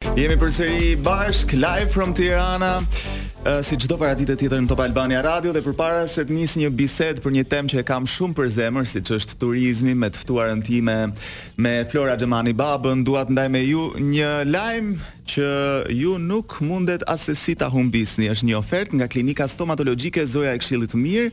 Jemi përsëri bashk live from Tirana. Uh, si çdo paraditë tjetër në Top Albania Radio dhe përpara se të nis një bisedë për një temë që e kam shumë për zemër, siç është turizmi me të ftuarën time me Flora Xhemani Babën, dua të ndaj me ju një lajm që ju nuk mundet asesi ta humbisni. Është një ofertë nga klinika stomatologjike Zoja e Këshillit të Mirë,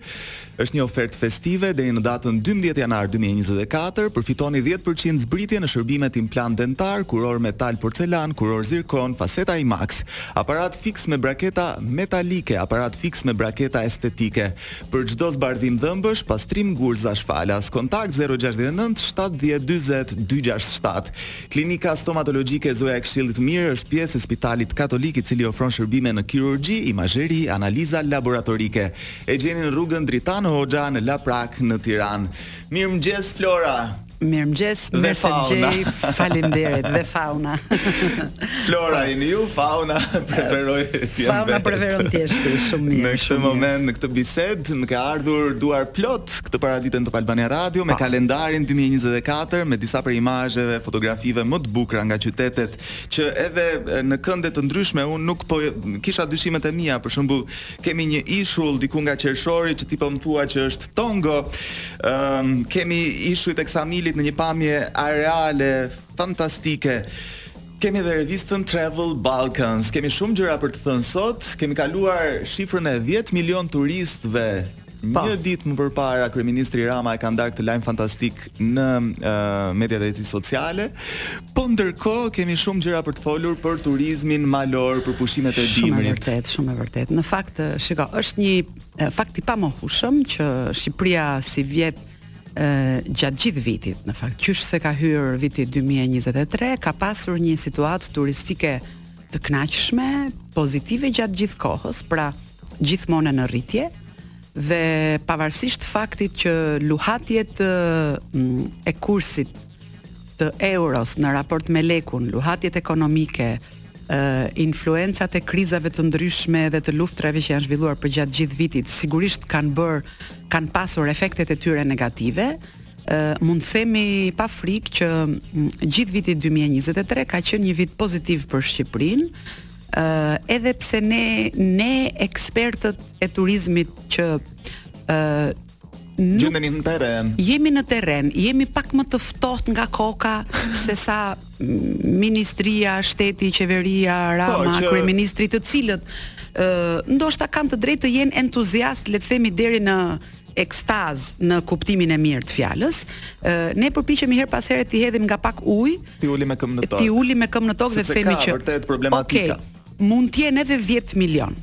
Është një ofertë festive, deri në datën dymbëdhjetë janar dy mijë e njëzet e katër, përfitoni dhjetë për qind zbritje në shërbimet implant dentar, kurorë metal porcelan, kurorë zirkon, faseta E-max, aparat fiks me braketa metalike, aparat fiks me braketa estetike. Për çdo zbardhim dhëmbësh, pastrim gurzash falas. Kontakt zero gjashtëdhjetë e nëntë, shtatëdhjetë, dyzet, dyqind e gjashtëdhjetë e shtatë. Klinika Stomatologjike Zoja e Këshillit të Mirë është pjesë e Spitalit Katolik i cili ofron shërbime në kirurgji, imazheri, analiza laboratorike. E gjeni në rrugën Dritan Hoxha në Laprakë në Tiranë. Mirëmëngjes Flora. Mirëmëngjes, mirë se ju gjej. Faleminderit dhe fauna. Flora jeni ju, fauna preferoj të jem. Fauna preferon ti shumë mirë. Në këtë moment, në këtë bisedë, më ka ardhur duar plot këtë paradite në Top Albania Radio me kalendarin 2024 me disa prej imazheve, fotografive më të bukura nga qytetet që edhe në kënde të ndryshme unë kisha dyshimet e mia, për shembull, Kemi një ishull diku nga qershori që ti po më thua që është Tongo. Ëm um, kemi ishujt e Ksamilit në një pamje areale fantastike. Kemi dhe revistën Travel Balkans. Kemi shumë gjëra për të thënë sot. Kemi kaluar shifrën e 10 milion turistëve Një ditë më përpara kryeministri Rama e ka ndarë këtë lajm fantastik në uh, mediat e tij sociale. Po ndërkohë kemi shumë gjëra për të folur për turizmin malor, për pushimet e dimrit. Shumë e vërtet, shumë e vërtet. Në fakt, shiko, është një fakt i pamohueshëm që Shqipëria sivjet gjatë gjithë vitit, në fakt, qysh se ka hyrë viti 2023, ka pasur një situatë turistike të kënaqshme, pozitive gjatë gjithë kohës, pra gjithmonë në rritje dhe pavarësisht faktit që luhatjet e kursit të euros në raport me lekun, luhatjet ekonomike, influencat e krizave të ndryshme dhe të luftërave që janë zhvilluar përgjatë gjithë vitit, sigurisht kanë bërë, kanë pasur efektet e tyre negative, mund të themi pa frikë që gjithë viti 2023 ka qenë një vit pozitiv për Shqipërinë, ë uh, edhe pse ne ne ekspertët e turizmit që ë uh, Gjendemi në terren. Jemi në terren, jemi pak më të ftohtë nga koka sesa ministria, shteti, qeveria, po, Rama, po, që... kryeministri të cilët ë uh, ndoshta kanë të drejtë të jenë entuziast, le të themi deri në ekstazë në kuptimin e mirë të fjalës, ne përpiqemi herë pas here t'i hedhim nga pak ujë, t'i ulim me këmbë në tokë. T'i ulim me këmbë në tokë dhe të themi që vërtet problematika. Okay, mund të jenë edhe 10 milion.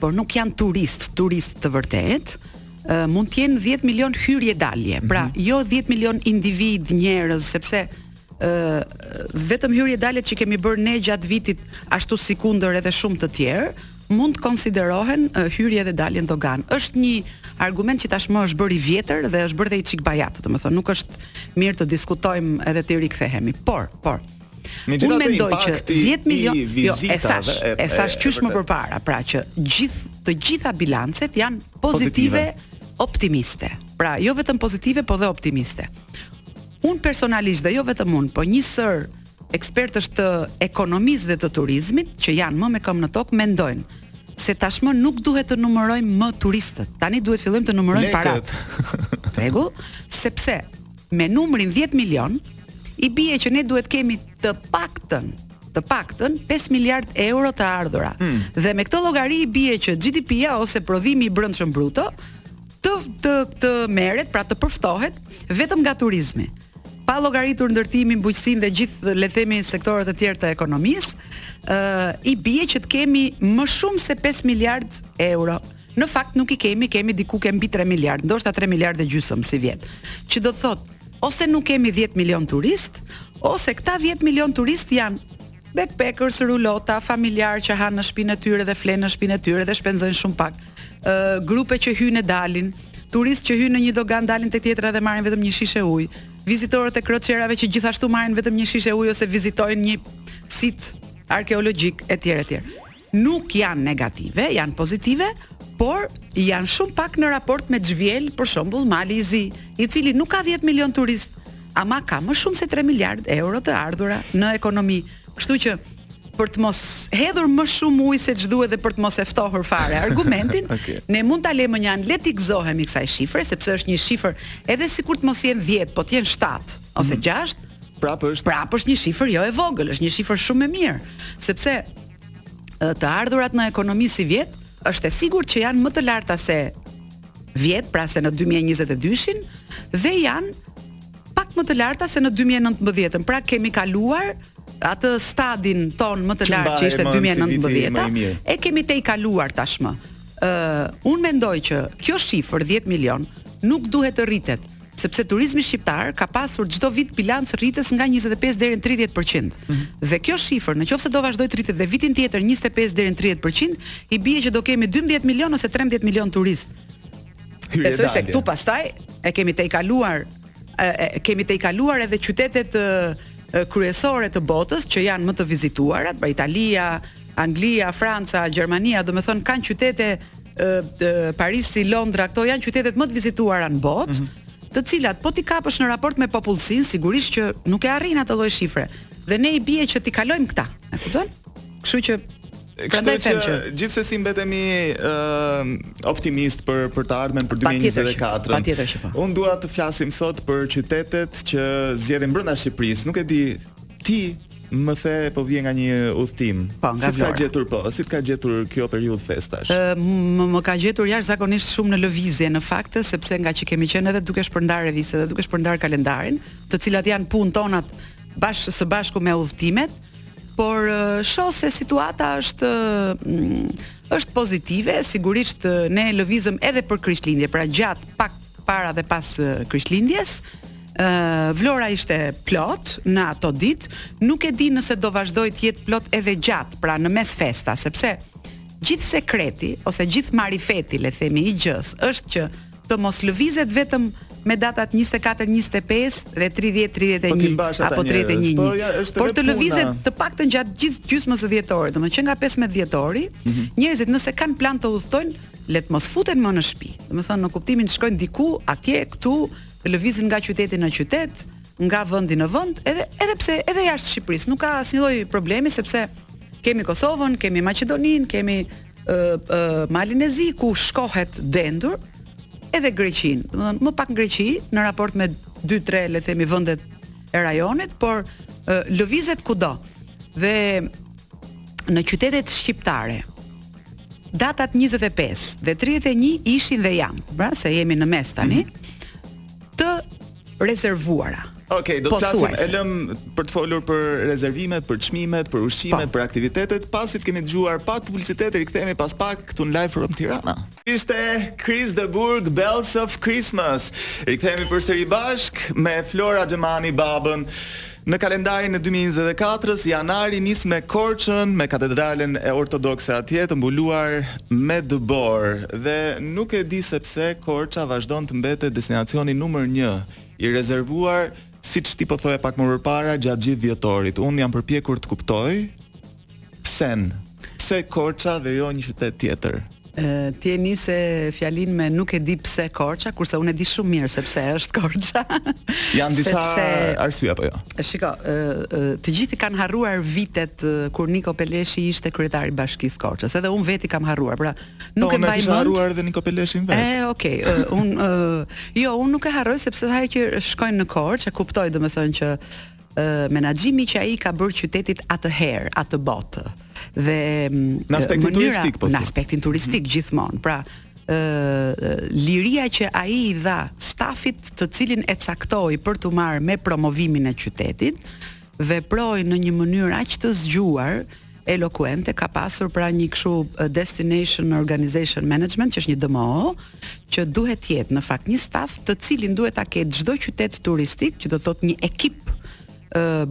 Por nuk janë turistë, turistë të vërtetë, uh, mund të jenë 10 milion hyrje dalje. Pra, mm -hmm. jo 10 milion individë, njerëz, sepse ë vetëm hyrje daljet që kemi bërë ne gjatë vitit ashtu sikundër edhe shumë të tjerë mund të konsiderohen hyrje dhe dalje në doganë. Është një argument që tashmë është bërë i vjetër dhe është bërë dhe një çikë bajat, domethënë nuk është mirë të diskutojmë edhe t'i rikthehemi. Por, por Unë mendoj që 10 milion jo, e thashë, e thashë qysh më përpara, pra që gjithë të gjitha bilancet janë pozitive, pozitive. optimiste. Pra, jo vetëm pozitive, po dhe optimiste. Unë personalisht dhe jo vetëm unë, po një sërë ekspertësh të ekonomisë dhe të turizmit që janë më me këmbë në tokë mendojnë se tashmë nuk duhet të numërojmë më turistët. Tani duhet fillojmë të numërojmë paratë. Rregull, sepse me numrin 10 milion i bie që ne duhet kemi të paktën të paktën 5 miliard euro të ardhura. Hmm. Dhe me këtë llogari i bie që GDP-ja ose prodhimi i brendshëm bruto të të të merret, pra të përftohet vetëm nga turizmi. Pa llogaritur ndërtimin, bujqësinë dhe gjithë le të themi sektorët e tjerë të ekonomisë, ë uh, i bie që të kemi më shumë se 5 miliard euro. Në fakt nuk i kemi, kemi diku te mbi 3 miliard, ndoshta 3 miliard e gjysmë sivjet. Që do të thotë, ose nuk kemi 10 milion turistë, ose këta 10 milion turistë janë Backpackers, rulota, familjarë që hanë në shpinë e tyre dhe flenë në shpinë e tyre dhe shpenzojnë shumë pak. Ë uh, grupe që hyjnë e dalin, turistë që hyjnë në një doganë dalin tek tjetra dhe marrin vetëm një shishe ujë. Vizitorët e kroçerave që gjithashtu marrin vetëm një shishe ujë ose vizitojnë një sit arkeologjik etj etj. Nuk janë negative, janë pozitive, por janë shumë pak në raport me ç'vjel, për shembull, Mali i Zi, i cili nuk ka dhjetë milionë turistë, ama ka më shumë se tre miliardë euro të ardhura në ekonomi. Kështu që për të mos hedhur më shumë ujë se ç'duhet dhe për të mos e ftohur fare argumentin, okay. ne mund ta lëmë mënjanë le t'i gëzohemi kësaj shifre, sepse është një shifër edhe sikur të mos jenë 10, po të jenë 7 ose 6, mhm. prapë është prapë është një shifër jo e vogël, është një shifër shumë e mirë, sepse të ardhurat në ekonomi sivjet, është e sigurt që janë më të larta se vjet, pra se në 2022-shin dhe janë pak më të larta se në 2019-ën. Pra kemi kaluar atë stadin tonë më të lartë që ishte 2019-a, e kemi tejkaluar tashmë. Ë, uh, unë mendoj që kjo shifër 10 milion nuk duhet të rritet, sepse turizmi shqiptar ka pasur çdo vit bilanc rritës nga 25 deri në 30%. Mm -hmm. Dhe kjo shifër, në qoftë se do vazhdojë të rritet dhe vitin tjetër 25 deri në 30%, i bie që do kemi 12 milion ose 13 milion turistë. Besoj se këtu pastaj e kemi tejkaluar e, kemi tejkaluar edhe qytetet kryesore të botës që janë më të vizituara, pra Italia, Anglia, Franca, Gjermania, domethënë kanë qytete Parisi, Londra, këto janë qytetet më të vizituara në botë, mm -hmm të cilat po t'i kapësh në raport me popullsinë, sigurisht që nuk e arrijnë atë lloj shifre. Dhe ne i bie që t'i kalojmë këta. E kupton? Kështu që Kështu që, që gjithsesi mbetemi ë uh, optimistë për për të ardhmen për 2024. Patjetër që po. Unë dua të flasim sot për qytetet që zgjedhin brenda Shqipërisë. Nuk e di ti Më the po vije nga një udhëtim. Po, nga Vlora. Si të ka gjetur po, si të ka gjetur kjo periudhë festash? Ë më, më ka gjetur jashtëzakonisht shumë në lëvizje në fakt, sepse nga që kemi qenë edhe duke shpërndarë reviste dhe duke shpërndarë kalendarin, të cilat janë punë tonat bash së bashku me udhëtimet, por shoh se situata është mm, është pozitive, sigurisht ne lëvizëm edhe për Krishtlindje, pra gjatë pak para dhe pas Krishtlindjes. Ë Vlora ishte plot në ato ditë, nuk e di nëse do vazhdojë të jetë plot edhe gjatë, pra në mes festa, sepse gjithë sekreti ose gjithë marifeti, le të themi i gjësë, është që të mos lëvizet vetëm me datat 24, 25 dhe 30, 31 po apo 31. Po, 1, por të lëvizet të paktën gjatë gjithë gjysmës së dhjetorit, domethënë që nga 15 dhjetori, mm -hmm. njerëzit nëse kanë plan të udhëtojnë, Le të mos futen më në shtëpi. Domethënë në kuptimin të shkojnë diku, atje, këtu, të lëvizin nga qyteti në qytet, nga vendi në vend, edhe edhe pse edhe jashtë Shqipërisë nuk ka asnjë lloj problemi sepse kemi Kosovën, kemi Maqedoninë, kemi ë ë Malin e Zi ku shkohet dendur edhe Greqinë. Domethënë më pak Greqi në raport me 2-3 le të themi vendet e rajonit, por lëvizet kudo. Dhe në qytetet shqiptare datat 25 dhe 31 ishin dhe janë, pra se jemi në mes tani, mm -hmm. të rezervuara. Okej, okay, do të po flasim e lëm për të folur për rezervimet, për çmimet, për ushqimet, pa. Po. për aktivitetet, pasi të kemi dëgjuar pak publicitet, rikthehemi pas pak këtu në Live from Tirana. Ishte Chris de Burgh Bells of Christmas. Rikthehemi përsëri bashkë me Flora Xhemani Babën. Në kalendarin e 2024-s, janari nis me Korçën, me katedralen ortodokse atje të mbuluar me dëborë dhe nuk e di se pse Korça vazhdon të mbetet destinacioni numër 1 i rezervuar siç ti po thoje pak më përpara gjatë gjithë dhjetorit. Unë jam përpjekur të kuptoj Sen. Pse Korça dhe jo një qytet tjetër? ti e nise fjalinë me nuk e di pse Korça, kurse unë e di shumë mirë se pse është Korça. Janë disa sepse, arsye apo jo? Shiko, të gjithë kanë harruar vitet kur Niko Peleshi ishte kryetar i bashkisë së Korçës. Edhe unë vetë e kam harruar, pra nuk po, e mbaj mend. Unë kam harruar edhe Niko Peleshin vetë. E, okay. Uh, unë uh, jo, unë nuk e harroj sepse sa herë që shkoj në Korçë, e kuptoj domethënë që menaxhimi që ai i ka bërë qytetit atëherë, atëbotë. Dhe mm, në aspektin mënyra, turistik, po në aspektin turistik mm -hmm. gjithmonë. Pra, ë liria që ai i dha stafit të cilin e caktoi për t'u marrë me promovimin e qytetit, veproi në një mënyrë aq të zgjuar elokuente ka pasur pra një kështu destination organization management që është një DMO që duhet të jetë në fakt një staf të cilin duhet ta ketë çdo qytet turistik që do të thotë një ekip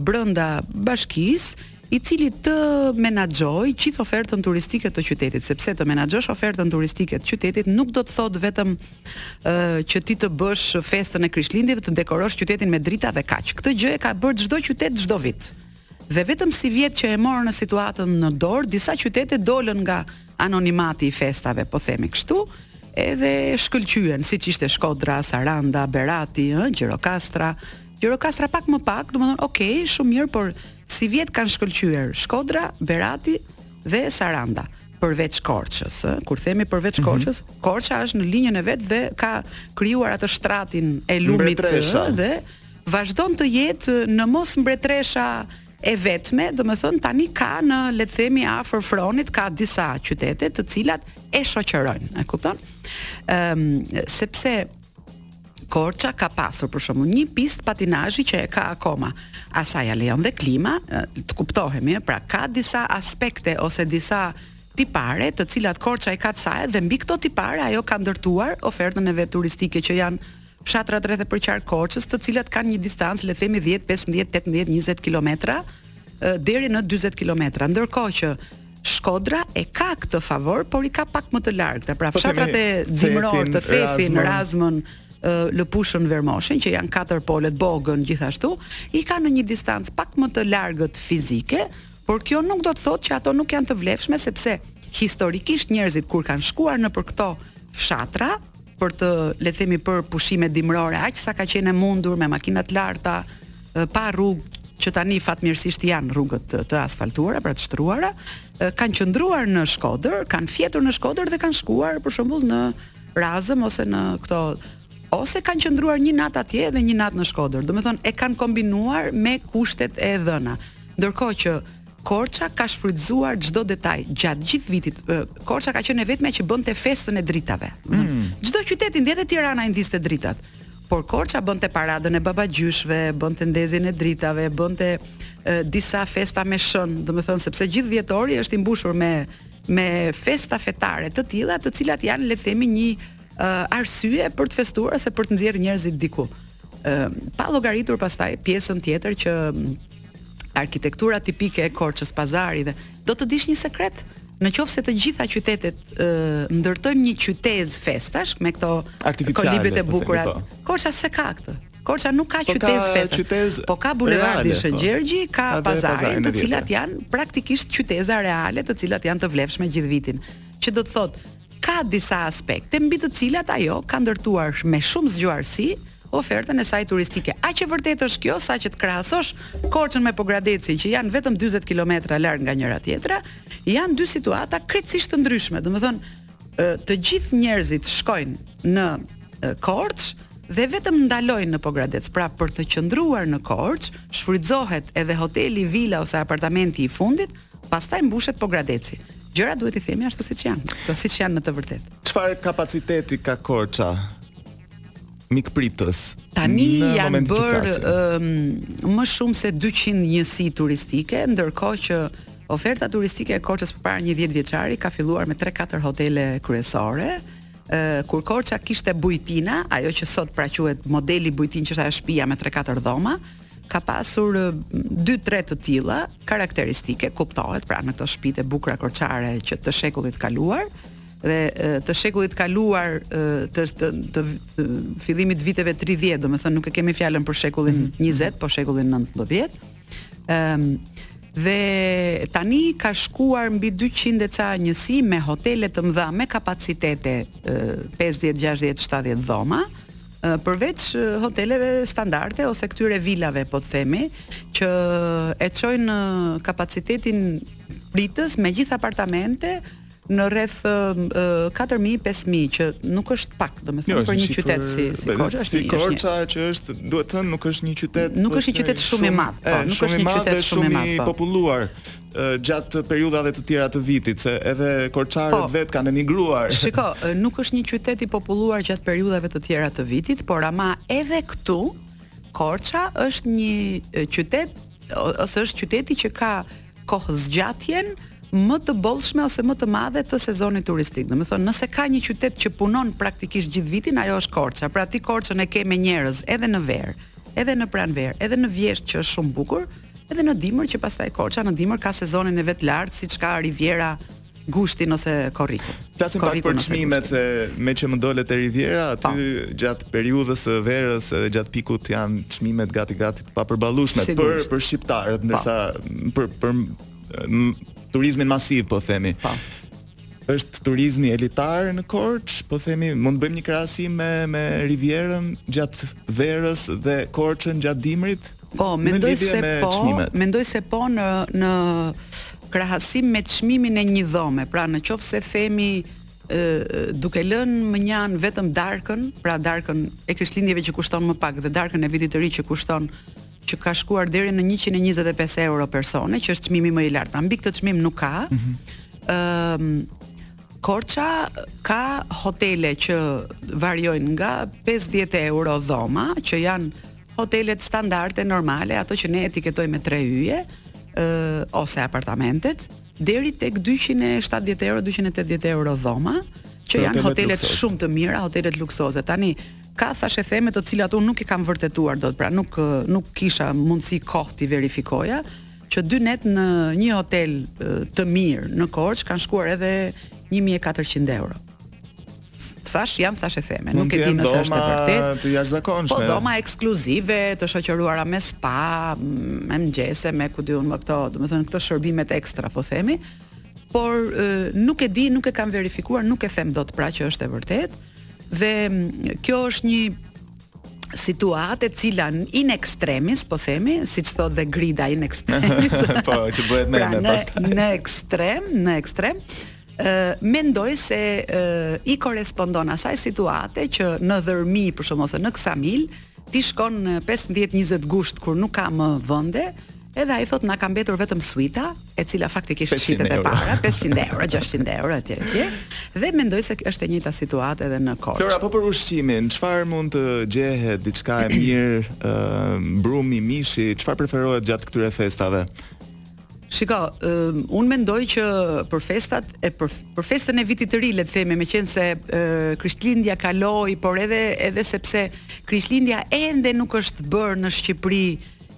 brenda bashkisë i cili të menaxhojë gjithë ofertën turistike të qytetit, sepse të menaxhosh ofertën turistike të qytetit nuk do të thotë vetëm ë uh, që ti të bësh festën e Krishtlindjeve, të dekorosh qytetin me drita dhe kaq. Këtë gjë e ka bërë çdo qytet çdo vit. dhe vetëm sivjet që e morën situatën në dorë, disa qytete dolën nga anonimati i festave, po themi kështu, edhe shkëlqyen, siç ishte Shkodra, Saranda, Berati, ë, Gjirokastra. Gjirokastra pak më pak, domethënë, ok, shumë mirë, por sivjet kanë shkëlqyer Shkodra, Berati dhe Saranda përveç Korçës, ë, kur themi përveç mm -hmm. Korçës, Korça është në linjën e vet dhe ka krijuar atë shtratin e lumit të dhe vazhdon të jetë në mos mbretresha e vetme, domethënë tani ka në le të themi afër fronit ka disa qytete të cilat e shoqërojnë, e kupton? Ëm um, sepse Korça ka pasur për shembull një pistë patinazhi që e ka akoma. Asaj ia lejon dhe klima, të kuptohemi, pra ka disa aspekte ose disa tipare, të cilat Korça i ka të saj dhe mbi këto tipare ajo ka ndërtuar ofertën e vet turistike që janë Fshatrat rreth e përqark Korçës, të cilat kanë një distancë le të themi 10, 15, 18, 20 kilometra deri në 40 kilometra. Ndërkohë që Shkodra e ka këtë favor, por i ka pak më të largëta. Pra po fshatrat dimrorë, Thethin, Razmën, Lëpushën, Vermoshin, që janë katër polet Bogën gjithashtu, i ka në një distancë pak më të largët fizike, por kjo nuk do të thotë që ato nuk janë të vlefshme sepse historikisht njerëzit kur kanë shkuar nëpër këto fshatra, për të le të themi për pushime dimrore, aq sa ka qenë e mundur me makina të larta, pa rrugë që tani fatmirësisht janë rrugët të, të asfaltuara, pra të shtruara, kanë qëndruar në Shkodër, kanë fjetur në Shkodër dhe kanë shkuar për shembull në Razëm ose në këto ose kanë qëndruar një natë atje dhe një natë në Shkodër. Domethënë e kanë kombinuar me kushtet e dhëna. Ndërkohë që Korça ka shfrytëzuar çdo detaj gjatë gjithë vitit. Korça ka qenë e vetmja që bënte festën e dritave. Mm. Çdo qytet i ndez Tirana i ndizte dritat. Por Korça bënte paradën e babagjyshve, bënte ndezjen e dritave, bënte e, disa festa me shën, domethënë sepse gjithë dhjetori është i mbushur me me festa fetare të tilla, të cilat janë le të themi një uh, arsye për të festuar ose për të nxjerrë njerëzit diku. Ë uh, pa llogaritur pastaj pjesën tjetër që arkitektura tipike e Korçës Pazari dhe do të dish një sekret në qoftë se të gjitha qytetet e, ndërtojnë një qytezë festash me këto kolibet e bukura. Po. Korça s'e ka këtë. Korça nuk ka po qytezë festash. Qytezë po ka bulevardin po. Shën Gjergji, ka pazarin, të cilat janë praktikisht qyteza reale, të cilat janë të vlefshme gjithë vitin. Që do të thotë, ka disa aspekte mbi të cilat ajo ka ndërtuar me shumë zgjuarsi ofertën e saj turistike. Aq e vërtetë është kjo sa që të krahasosh Korçën me Pogradecin që janë vetëm 40 kilometra larg nga njëra tjetra, janë dy situata krejtësisht të ndryshme. Domethënë, të gjithë njerëzit shkojnë në Korçë dhe vetëm ndalojnë në Pogradec. Pra për të qëndruar në Korçë, shfrytëzohet edhe hoteli, vila ose apartamenti i fundit, Pastaj mbushet Pogradeci. Gjërat duhet t'i themi ashtu siç janë, ashtu siç janë në të vërtetë. Çfarë kapaciteti ka Korça? Mikpritës. Tani janë bërë um, më shumë se 200 njësi turistike, ndërkohë që oferta turistike e Korçës përpara një 10 vjeçari ka filluar me 3-4 hotele kryesore. Uh, kur Korça kishte bujtina, ajo që sot pra quhet modeli bujtinë që është ajo shtëpia me 3-4 dhoma, ka pasur dy tre të tilla karakteristike, kuptohet pra në këto shtëpitë e bukura korçare që të shekullit të kaluar dhe të shekullit të kaluar të të, të, të fillimit të viteve 30, domethënë nuk e kemi fjalën për shekullin 20, mhm. mm po shekullin 19. Ëm um, dhe tani ka shkuar mbi 200 e ca njësi me hotele të mëdha me kapacitete 50, 60, 70 dhoma, përveç hoteleve standarde ose këtyre vilave po të themi që e çojnë kapacitetin pritës me gjithë apartamente në rreth 4000 5000 që nuk është pak domethënë jo, për një qytet si si Korça është si Korça që është duhet thënë nuk është një qytet nuk është një qytet shumë i madh po nuk është një qytet shumë i madh shumë i populluar gjatë periudhave të tjera të vitit, se edhe korçarët po, vetë kanë emigruar. Shiko, nuk është një qytet i populluar gjatë periudhave të tjera të vitit, por ama edhe këtu Korça është një qytet ose është qyteti që ka kohëzgjatjen më të bollshme ose më të madhe të sezonit turistik. Domethënë, nëse ka një qytet që punon praktikisht gjithë vitin, ajo është Korça. Pra ti Korçën e ke me njerëz edhe në verë, edhe në pranverë, edhe në vjeshtë që është shumë e bukur, edhe në dimër që pastaj Korça në dimër ka sezonin e vet lart siç ka Riviera gushtin ose korrikun. Flasim pak për çmimet se meqë më dole te Riviera aty pa. Po. gjatë periudhës së verës edhe gjatë pikut janë çmimet gati gati të papërballueshme për për shqiptarët po. ndërsa për për turizmin masiv po themi. Pa. Po. Është turizmi elitar në Korçë, po themi, mund të bëjmë një krahasim me me Rivierën gjatë verës dhe Korçën gjatë dimrit? Po, mendoj se po, mendoj se po në në krahasim me çmimin e një dhome. Pra në qoftë se themi duke lënë mënjanë vetëm darkën, pra darkën e Krishtlindjeve që kushton më pak dhe darkën e Vitit të Ri që kushton që ka shkuar deri në 125 euro persone, që është çmimi më i lartë. Mbi këtë çmim nuk ka. Ëm mm -hmm. uh, Korça ka hotele që variojnë nga 50 euro dhoma, që janë hotelet standarde normale, ato që ne etiketojmë me tre yje, ë ose apartamentet, deri tek 270 euro, 280 euro dhoma, që janë hotelet, hotelet shumë të mira, hotelet luksoze. Tani Ka thashetheme të cilat unë nuk i kam vërtetuar dot, pra nuk nuk kisha mundësi kohë t'i verifikoja që dy net në një hotel të mirë në Korçë kanë shkuar edhe 1400 euro. Thashë janë thashetheme, nuk e di nëse është e vërtetë. Të jashtëzakonshme. Po dhoma ekskluzive, të shoqëruara me spa, me mëngjese, me ku di unë me këto, domethënë këto shërbimet ekstra po themi. Por nuk e di, nuk e kam verifikuar, nuk e them dot pra që është e vërtetë. Dhe kjo është një situatë e cila in extremis, po themi, siç thotë dhe Grida in extremis. po, që bëhet pra, me pas. Në, në ekstrem, në ekstrem, ë mendoj se e, i korrespondon asaj situate që në Dhërmi për shkak ose në Ksamil Ti shkon pesëmbëdhjetë njëzet gusht kur nuk ka më vende, edhe ai thotë na ka mbetur vetëm suita, e cila faktikisht s'shitet e para, 500 euro, 600 euro etj etj. Dhe mendoj se është e njëjta situatë edhe në Korçë. Flora, po për ushqimin, çfarë mund të gjehet diçka e mirë, ë, brumi, mishi, çfarë preferohet gjatë këtyre festave? Shiko, uh, unë mendoj që për festat e për, për festën e vitit të ri, le të themi, meqenëse uh, Krishtlindja kaloi, por edhe edhe sepse Krishtlindja ende nuk është bërë në Shqipëri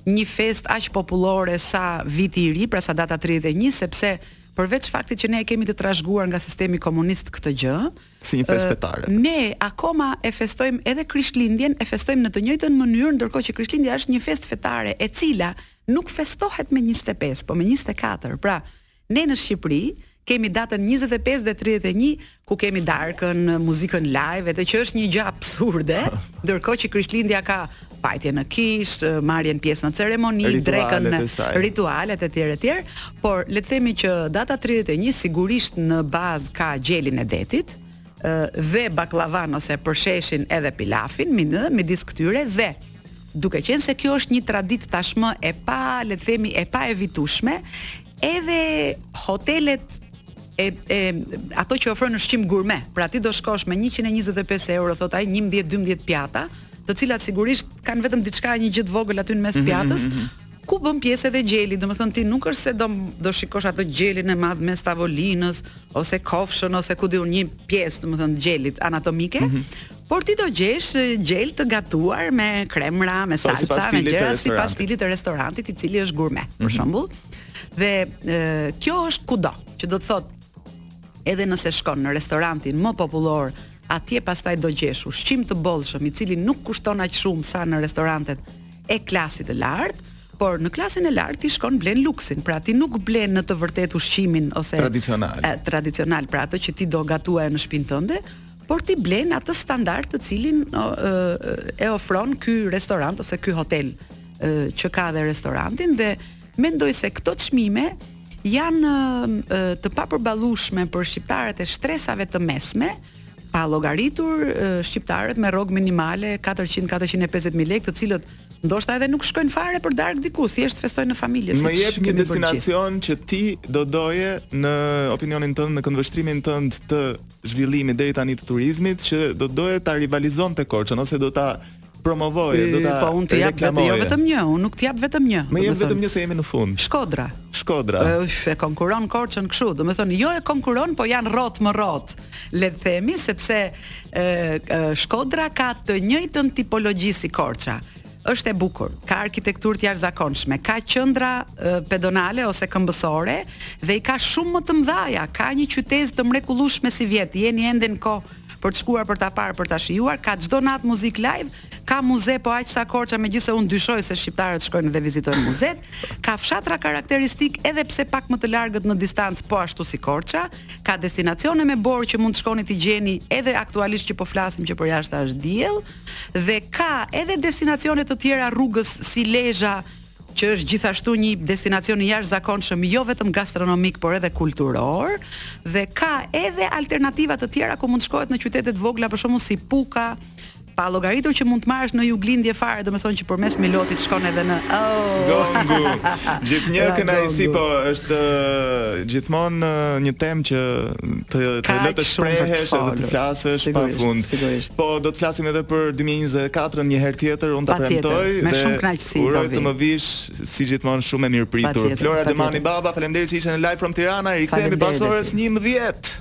një festë aq popullore sa viti i ri, pra sa data 31, sepse përveç faktit që ne e kemi të trashëguar nga sistemi komunist këtë gjë, si një festë fetare. Uh, ne akoma e festojmë edhe Krishtlindjen, e festojmë në të njëjtën mënyrë, ndërkohë që Krishtlindja është një festë fetare e cila nuk festohet me njëzet e pesë, po me njëzet e katër. Pra, ne në Shqipëri kemi datën njëzet e pesë dhe tridhjetë e një ku kemi darkën, muzikën live, edhe që është një gjë absurde, ndërkohë që Krishtlindja ka vajtjen në kishë, marrjen pjesë në ceremoni, drekën, ritualet e tjera e tjera, por le të themi që data 31 sigurisht në bazë ka gjelin e detit, dhe baklavan ose përsheshin edhe pilafin, midis këtyre dhe Duke qenë se kjo është një traditë tashmë e pa, le të themi, e pa evitueshme, edhe hotelet e, e ato që ofrojnë ushqim gurme, pra ti do shkosh me 125 euro, thotë ai, 11-12 pjata, të cilat sigurisht kanë vetëm diçka një gjë të vogël aty në mes mhm, pjatës, mhm, mhm ku bën pjesë edhe gjeli, domethënë ti nuk është se do do shikosh atë gjelin e madh mes tavolinës ose kofshën ose ku di unë një pjesë, domethënë gjelit anatomike, mm -hmm. Por ti do gjesh gjel të gatuar me kremra, me po, salca, me gjëra sipas stilit të restorantit, i cili është gurme, për mhm. shembull. Mm -hmm. Dhe e, kjo është kudo, që do të thotë edhe nëse shkon në restorantin më popullor, atje pastaj do gjesh ushqim të bollshëm, i cili nuk kushton aq shumë sa në restorantet e klasit të lartë, por në klasin e lartë ti shkon blen luksin, pra ti nuk blen në të vërtetë ushqimin ose tradicional. E, tradicional, pra atë që ti do gatuaje në shpinë tënde, por ti blen atë standard të cilin e ofron ky restorant ose ky hotel që ka dhe restorantin dhe mendoj se këto çmime janë të papërballueshme për shqiptarët e shtresave të mesme, pa llogaritur shqiptarët me rrogë minimale 400-450 mijë lekë, të cilët ndoshta edhe nuk shkojnë fare për darkë diku, thjesht festojnë në familje. Më jep një destinacion që ti do doje në opinionin tënd, në këndvështrimin tënd të zhvillimit deri tani të turizmit që do të doje ta rivalizonte Korçën ose do ta promovoje, do ta po unë të jap vetëm jo vetëm një, unë nuk të jap vetëm një. Më jep vetëm një se jemi në fund. Shkodra. Shkodra. Ëh, e konkuron Korçën kështu, domethënë jo e konkuron, po janë rrotë më rrotë. Le të themi sepse ë Shkodra ka të njëjtën tipologji si Korça. është e bukur, ka arkitekturë të jashtëzakonshme, ka qendra pedonale ose këmbësore dhe i ka shumë më të mëdhaja, ka një qytezë të mrekullueshme sivjet, jeni ende në kohë për të shkuar për ta parë, për ta shijuar, ka çdo natë muzikë live, ka muze po aq sa Korça, megjithëse unë dyshoj se shqiptarët shkojnë dhe vizitojnë muzet, ka fshatra karakteristikë edhe pse pak më të largët në distancë po ashtu si Korça, ka destinacione me borë që mund të shkoni t'i gjeni edhe aktualisht që po flasim që përjashta është diell. dhe ka edhe destinacione të tjera rrugës si Lezha, që është gjithashtu një destinacion i jashtëzakonshëm jo vetëm gastronomik, por edhe kulturor dhe ka edhe alternativa të tjera ku mund të shkohet në qytete të vogla, për shembull si Puka, pa llogaritur që mund të marrësh në juglindje fare, domethënë që përmes Milotit shkon edhe në Ohër. Gongu. Gjithnjë pra, kënaqësi po është gjithmonë një temë që të të lë të shprehesh edhe të flasësh pafund. Po do të flasim edhe për 2024 një herë tjetër, unë ta premtoj dhe me shumë kënaqësi. Uroj të më vish si gjithmonë shumë e mirëpritur. Flora Xhemani Baba, faleminderit që ishe në Live from Tirana. Rikthehemi pas orës 11.